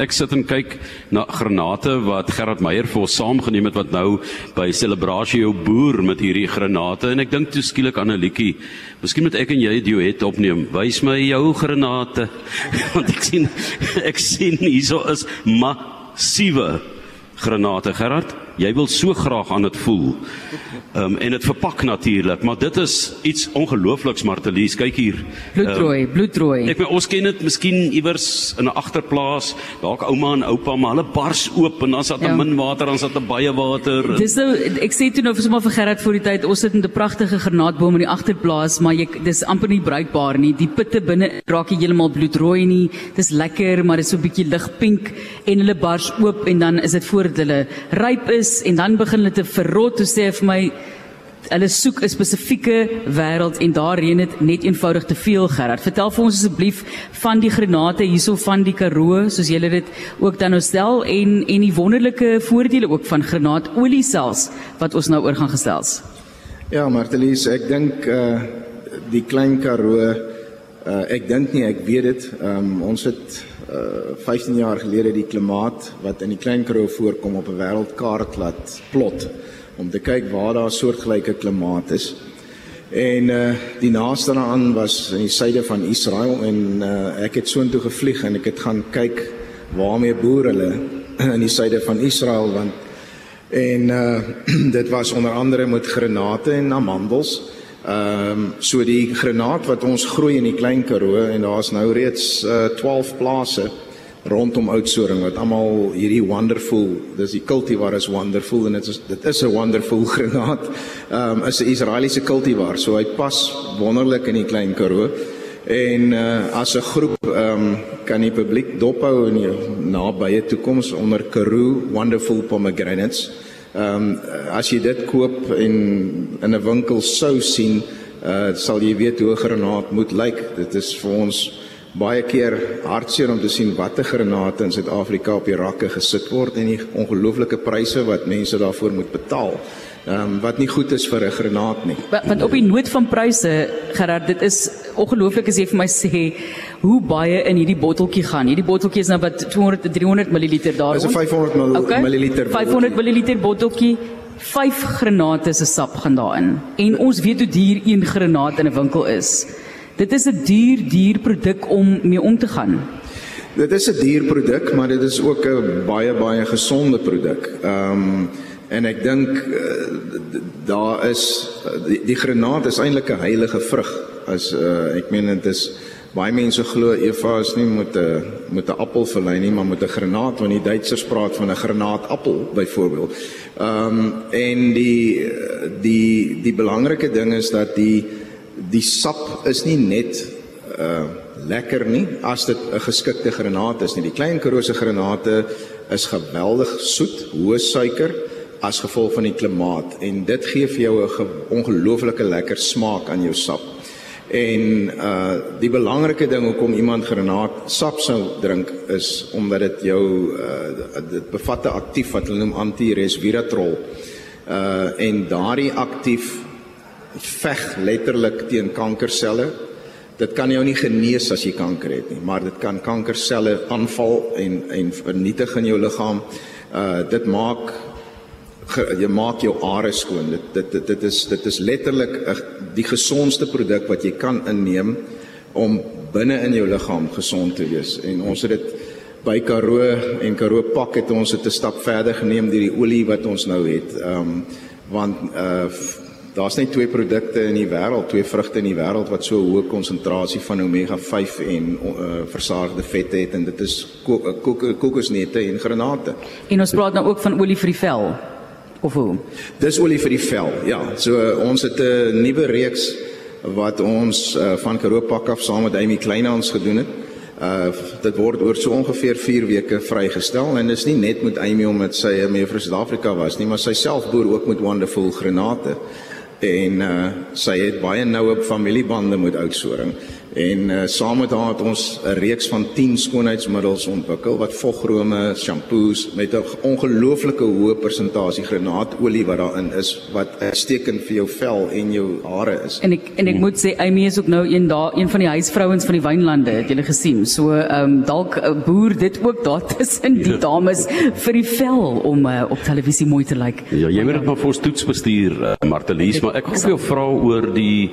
Ek sit en kyk na granate wat Gerard Meyer vir ons saamgeneem het wat nou by Celebrasie jou boer met hierdie granate en ek dink toe skielik aan 'n liedjie. Miskien moet ek en jy 'n duet opneem. Wys my jou granate. Want ek sien ek sien hierso is massiewe granate Gerard. Jy wil so graag aan dit voel. Ehm um, en dit verpak natuurlik, maar dit is iets ongeloofliks Martelies. Kyk hier. Bloedrooi, um, bloedrooi. Ek meen ons ken dit miskien iewers in 'n agterplaas, dalk ouma en oupa, maar hulle bars oop en dan sit daar ja. min water, dan sit daar baie water. Dis nou ek sê toe nou vir sommer vir Gerard voor die tyd, ons sit in 'n pragtige granaatboom in die agterplaas, maar jy dis amper nie bruikbaar nie. Die pitte binne raak nie heeltemal bloedrooi nie. Dis lekker, maar dit is so 'n bietjie ligpink en hulle bars oop en dan is dit voordat hulle ryp is is en dan begin hulle te verrot toe sê vir my hulle soek 'n spesifieke wêreld en daar reën dit net eenvoudig te veel Gerard. Vertel vir ons asseblief van die granate hierso van die Karoo soos julle dit ook dan nou stel en en die wonderlike voordele ook van granaatolie selfs wat ons nou oor gaan gesels. Ja, Martelies, ek dink uh die klein Karoo uh ek dink nie ek weet dit. Um ons het uh, 15 jaar gelede die klimaat wat in die Klein Karoo voorkom op 'n wêreldkaart laat plot om te kyk waar daar soortgelyke klimaat is. En uh die naaste daaraan was in die suide van Israel en uh ek het soontoe gevlieg en ek het gaan kyk waarmee boer hulle in die suide van Israel want en uh dit was onder andere met granate en amandels. Ehm um, so die granaat wat ons groei in die Klein Karoo en daar's nou reeds uh, 12 plase rondom Oudtshoorn wat almal hierdie wonderful, dis die cultivar is wonderful en dit is dit is 'n wonderful granaat. Ehm um, is 'n Israeliese cultivar, so hy pas wonderlik in die Klein Karoo. En uh, as 'n groep ehm um, kan die publiek dophou in die nabye toekoms onder Karoo Wonderful Pomegranates. Ehm um, as jy dit koop en in 'n winkel sou sien, uh sal jy weet hoe 'n granaat moet lyk. Dit is vir ons baie keer hartseer om te sien watter granate in Suid-Afrika op die rakke gesit word en die ongelooflike pryse wat mense daarvoor moet betaal. Ehm um, wat nie goed is vir 'n granaat nie. Want op die noot van pryse, Gerard, dit is ongelooflik as jy vir my sê hoe baie in hierdie botteltjie gaan. Hierdie botteltjie is nou wat 200 300 ml daar. Dis 'n 500 ml okay. ml. 500 ml botteltjie. 5 granate se sap gaan daarin. En ons weet hoe duur een granaat in 'n winkel is. Dit is 'n duur duur produk om mee om te gaan. Dit is 'n duur produk, maar dit is ook 'n baie baie gesonde produk. Ehm um, En ek dink uh, daar is die, die granaat is eintlik 'n heilige vrug. As uh, ek meen dit is baie mense glo Eva is nie met 'n met 'n appel verlei nie, maar met 'n granaat want die Duitsers praat van 'n granaatappel byvoorbeeld. Ehm um, en die die die belangrike ding is dat die die sap is nie net uh lekker nie as dit 'n geskikte granaat is nie. Die klein korose granate is geweldig soet, hoë suiker as gevolg van die klimaat en dit gee vir jou 'n ongelooflike lekker smaak aan jou sap. En uh die belangrike ding hoekom iemand granaat sap sou drink is omdat dit jou uh dit bevat 'n aktief wat hulle noem antiresveratrol. Uh en daardie aktief veg letterlik teen kankerselle. Dit kan jou nie genees as jy kanker het nie, maar dit kan kankerselle aanval en en vernietig in jou liggaam. Uh dit maak jy maak jou are skoon. Dit dit dit, dit is dit is letterlik die gesondste produk wat jy kan inneem om binne in jou liggaam gesond te wees. En ons het dit by Karoo en Karoo Pak het ons dit 'n stap verder geneem deur die olie wat ons nou het. Ehm um, want uh daar's net twee produkte in die wêreld, twee vrugte in die wêreld wat so hoë konsentrasie van omega 5 en uh versadigde vette het en dit is kokosnette en granate. En ons praat nou ook van olie vir die vel of hoe? Dis olie vir die vel. Ja, so uh, ons het 'n nuwe reeks wat ons uh, van Karoopak af saam met Amy Kleinhans gedoen het. Uh dit word oor so ongeveer 4 weke vrygestel en dis nie net met Amy omdat sy 'n mevrou Suid-Afrika was nie, maar sy self boer ook met wonderful granate en uh sy het baie noue familiebande met Oudtshoorn En uh, saam met haar het ons 'n reeks van 10 skoonheidsmiddels ontwikkel wat vogrome, shampoos met 'n ongelooflike hoë persentasie granaatolie wat daarin is wat uitstekend vir jou vel en jou hare is. En ek en ek moet sê Amy is ook nou een daar een van die huisvrouens van die wynlande, het julle gesien. So ehm um, dalk uh, boer dit ook daar tussen die dames vir die vel om uh, op televisie mooi te lyk. Ja, jy moet dit maar vir ons toets bestuur, uh, Martelies, maar ek wil vir jou vra oor die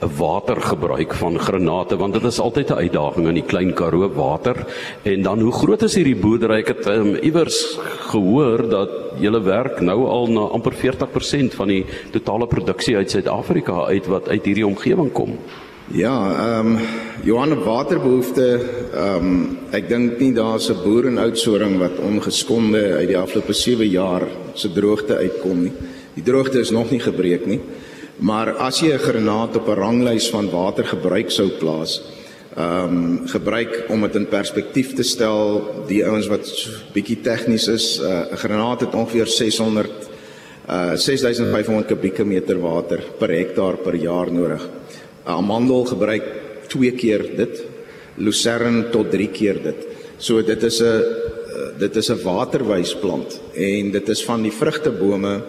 watergebruik van granate want dit is altyd 'n uitdaging in die klein Karoo water en dan hoe groot is hierdie boerdery ek het um, iewers gehoor dat julle werk nou al na amper 40% van die totale produksie uit Suid-Afrika uit wat uit hierdie omgewing kom Ja, ehm um, Johan waterbehoefte ehm um, ek dink nie daar's 'n boer in Oudtshoorn wat ongeskonde uit die afgelope 7 jaar se droogte uitkom nie. Die droogte is nog nie gebreek nie. Maar as jy 'n granaat op 'n ranglys van watergebruik sou plaas, ehm um, gebruik om dit in perspektief te stel, die ouens wat bietjie tegnies is, uh, 'n uh, granaat het ongeveer 600 uh 6500 kubieke meter water per hektaar per jaar nodig. 'n Amandel gebruik 2 keer dit, lucern tot 3 keer dit. So dit is 'n uh, dit is 'n waterwysplant en dit is van die vrugtebome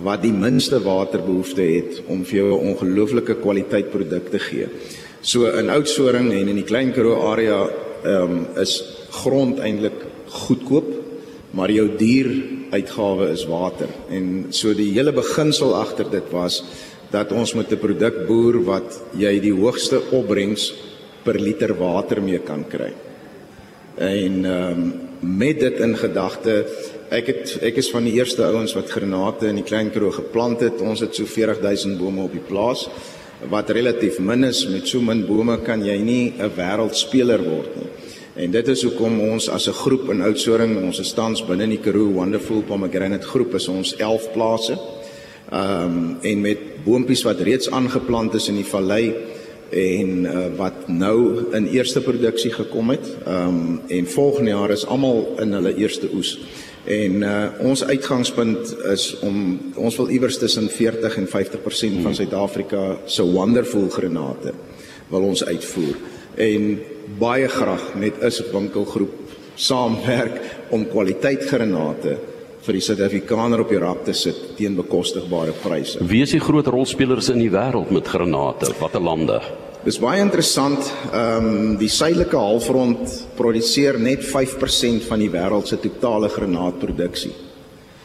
wat die minste waterbehoefte het om vir jou 'n ongelooflike kwaliteit produk te gee. So in Oudtshoorn en in die Klein Karoo area ehm um, is grond eintlik goedkoop, maar jou duur uitgawe is water. En so die hele beginsel agter dit was dat ons met 'n produk boer wat jy die hoogste opbrengs per liter water mee kan kry. En ehm um, met dit in gedagte Ek het ek is van die eerste ouens wat granate in die klein kroeg geplant het. Ons het so 40000 bome op die plaas wat relatief min is. Met so min bome kan jy nie 'n wêreldspeler word nie. En dit is hoekom ons as 'n groep in Oudtshoorn, ons is tans binne die Karoo Wonderful Pomegranate groep is ons 11 plase. Ehm um, en met boontjies wat reeds aangeplant is in die vallei en uh, wat nou in eerste produksie gekom het. Ehm um, en volgende jaar is almal in hulle eerste oes. En uh, ons uitgangspunt is om ons wil iewers tussen 40 en 50% van Suid-Afrika se wonderful granate wil ons uitvoer en baie graag met 'n winkelgroep saamwerk om kwaliteit granate vir die Suid-Afrikaner op die rak te sit teen bekostigbare pryse. Wie is die groot rolspelers in die wêreld met granate? Watter lande? Dis baie interessant. Ehm um, die suidelike halfrond produseer net 5% van die wêreld se totale granaatproduksie.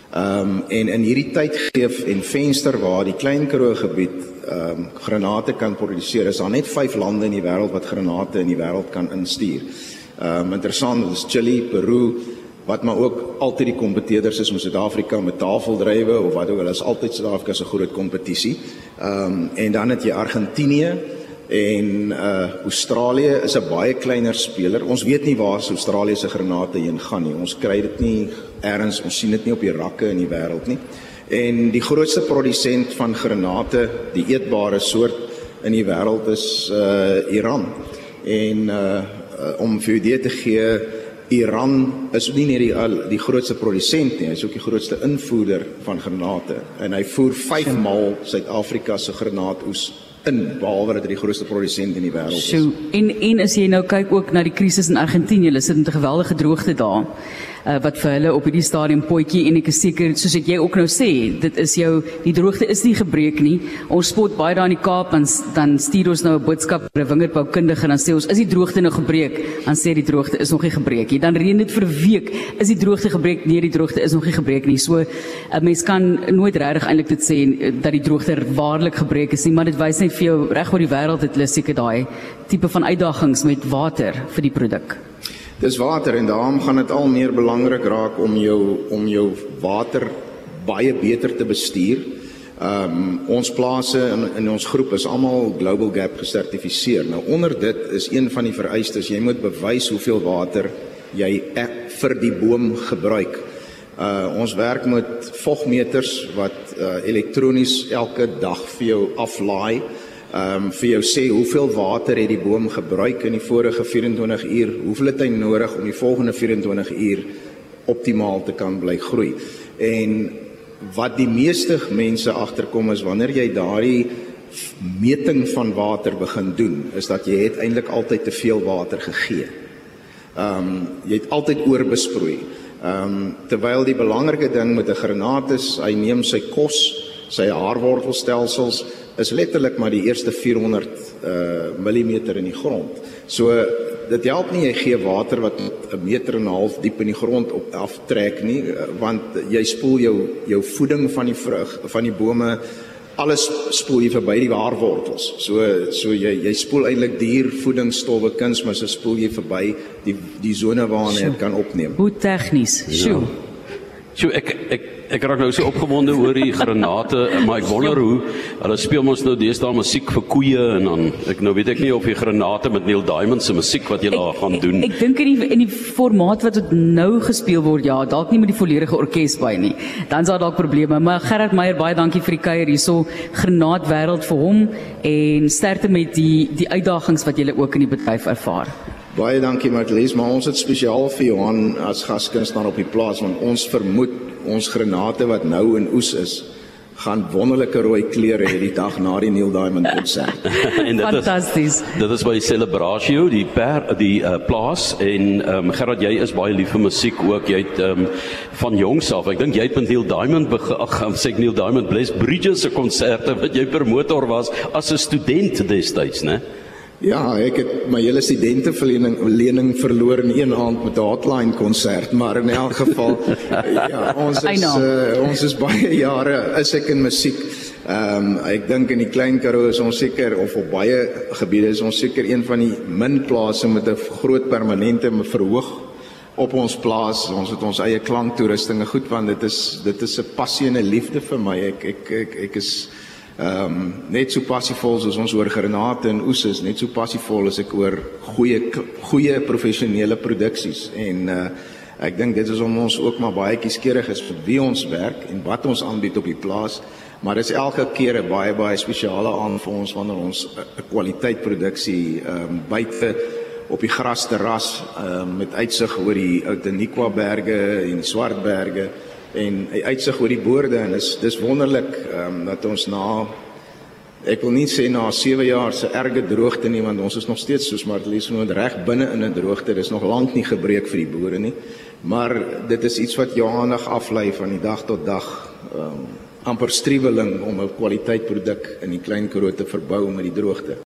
Ehm um, en in hierdie tydgeef en venster waar die klein Karoo gebied ehm um, granate kan produseer, is daar net 5 lande in die wêreld wat granate in die wêreld kan instuur. Ehm um, interessant, dis Chili, Peru, wat maar ook altyd die kompeteerders is met Suid-Afrika met tafeldrywe of wat ook al, is altyd Suid-Afrika se groot kompetisie. Ehm um, en dan het jy Argentinië En uh Australië is 'n baie kleiner speler. Ons weet nie waar Australië se granate heen gaan nie. Ons kry dit nie eers, ons sien dit nie op die rakke in die wêreld nie. En die grootste produsent van granate, die eetbare soort in die wêreld is uh Iran. En uh, uh om vir julle te gee, Iran is nie net die die grootste produsent nie, hy is ook die grootste invoerder van granate en hy voer 5 maal Suid-Afrika se granaatoes in behalwe dat dit die grootste produsent in die wêreld is. So en en as jy nou kyk ook na die krisis in Argentinië, hulle sit met 'n geweldige droogte daar uh, wat vir hulle op hierdie stadium potjie en ek is seker soos ek jy ook nou sê, dit is jou die droogte is nie gebreek nie. Ons spot baie daar in die Kaap dan dan stuur ons nou 'n boodskap vir 'n wingerdboukundige en dan sê ons is die droogte nou gebreek? Dan sê die droogte is nog nie gebreek nie. Dan reën dit vir 'n week, is die droogte gebreek? Nee, die droogte is nog nie gebreek nie. So 'n mens kan nooit regtig eintlik dit sê uh, dat die droogte waarlik gebreek is nie, maar dit wys net vir jou reg oor die wêreld het hulle seker daai tipe van uitdagings met water vir die produk. Dis water en daarom gaan dit al meer belangrik raak om jou om jou water baie beter te bestuur. Ehm um, ons plase in in ons groep is almal Global Gap gesertifiseer. Nou onder dit is een van die vereistes jy moet bewys hoeveel water jy e, vir die boom gebruik. Uh ons werk met vogmeters wat uh elektronies elke dag vir jou aflaai ehm um, vir jou sê hoeveel water het die boom gebruik in die vorige 24 uur, hoeveel het hy nodig om die volgende 24 uur optimaal te kan bly groei. En wat die meeste mense agterkom is wanneer jy daardie meting van water begin doen, is dat jy het eintlik altyd te veel water gegee. Ehm um, jy het altyd oorbesproei. Ehm um, terwyl die belangrike ding met 'n granaat is, hy neem sy kos, sy haarwortelstelsels is letterlik maar die eerste 400 uh millimeter in die grond. So dit help nie jy gee water wat 'n meter en 'n half diep in die grond op aftrek nie want jy spoel jou jou voeding van die vrug van die bome alles spoel jy verby die waarwortels. So so jy jy spoel eintlik diervoedingsstowwe kunsmis spoel jy verby die die sone waarin dit kan opneem. Hoe tegnies? Sjoe. Ja. So ek ek ek raak nou so opgewonde oor die granate, maar ek wonder hoe hulle speel mos nou deesdae musiek vir koeie en dan ek nou weet ek nie of die granate met Neil Diamond se musiek wat jy daar gaan doen. Ek, ek dink in die in die formaat wat dit nou gespeel word, ja, dalk nie met die volledige orkes by nie. Dan daar dalk probleme, maar Gerard Meyer baie dankie vir die kuier hierso. Granaat wêreld vir hom en sterkte met die die uitdagings wat jy ook in die bedryf ervaar. Baie dankie Marlies, maar ons het spesiaal vir Johan as gaskunstenaar op die plaas want ons vermoed ons granate wat nou in oes is gaan wonderlike rooi kleure hê die dag na die Neil Diamond konsert. en dit Fantasties. is Dit is by Celebratio, die per die uh, plaas en ehm um, Gerard jy is baie lief vir musiek ook. Jy het ehm um, van jongs af, ek dink jy het met Neil Diamond ag sê Neil Diamond Bless Bridges se konserte wat jy promotor was as 'n student destyds, né? Ja, ek het my hele studenteverlening lening verloor in een aand met 'n hotline konsert, maar in elk geval ja, ons is uh, ons is baie jare is ek in musiek. Ehm um, ek dink in die Klein Karoo is ons seker of op baie gebiede is ons seker een van die min plase met 'n groot permanente verhoog op ons plaas. Ons het ons eie klanktoerusting, goed want dit is dit is 'n passie en 'n liefde vir my. Ek ek ek, ek is Ehm um, net so passievol soos ons oor granate en oes is, net so passievol as ek oor goeie goeie professionele produksies. En uh ek dink dit is om ons ook maar baie kieskeurig is vir wie ons werk en wat ons aanbied op die plaas, maar dit is elke keer 'n baie baie spesiale aan vir ons wanneer ons 'n kwaliteit produksie ehm um, buite op die grasterras ehm um, met uitsig oor die Outeniqua berge en Swartberge en hy uitsig oor die boorde en is dis wonderlik um, dat ons na ek wil nie sê na 7 jaar se erge droogte nie want ons is nog steeds soos Marlies genoem reg binne in 'n droogte dis nog lank nie gebreek vir die boere nie. Maar dit is iets wat Johannig aflei van die dag tot dag um, amper striweling om 'n kwaliteit produk in die klein Karoo te verbou met die droogte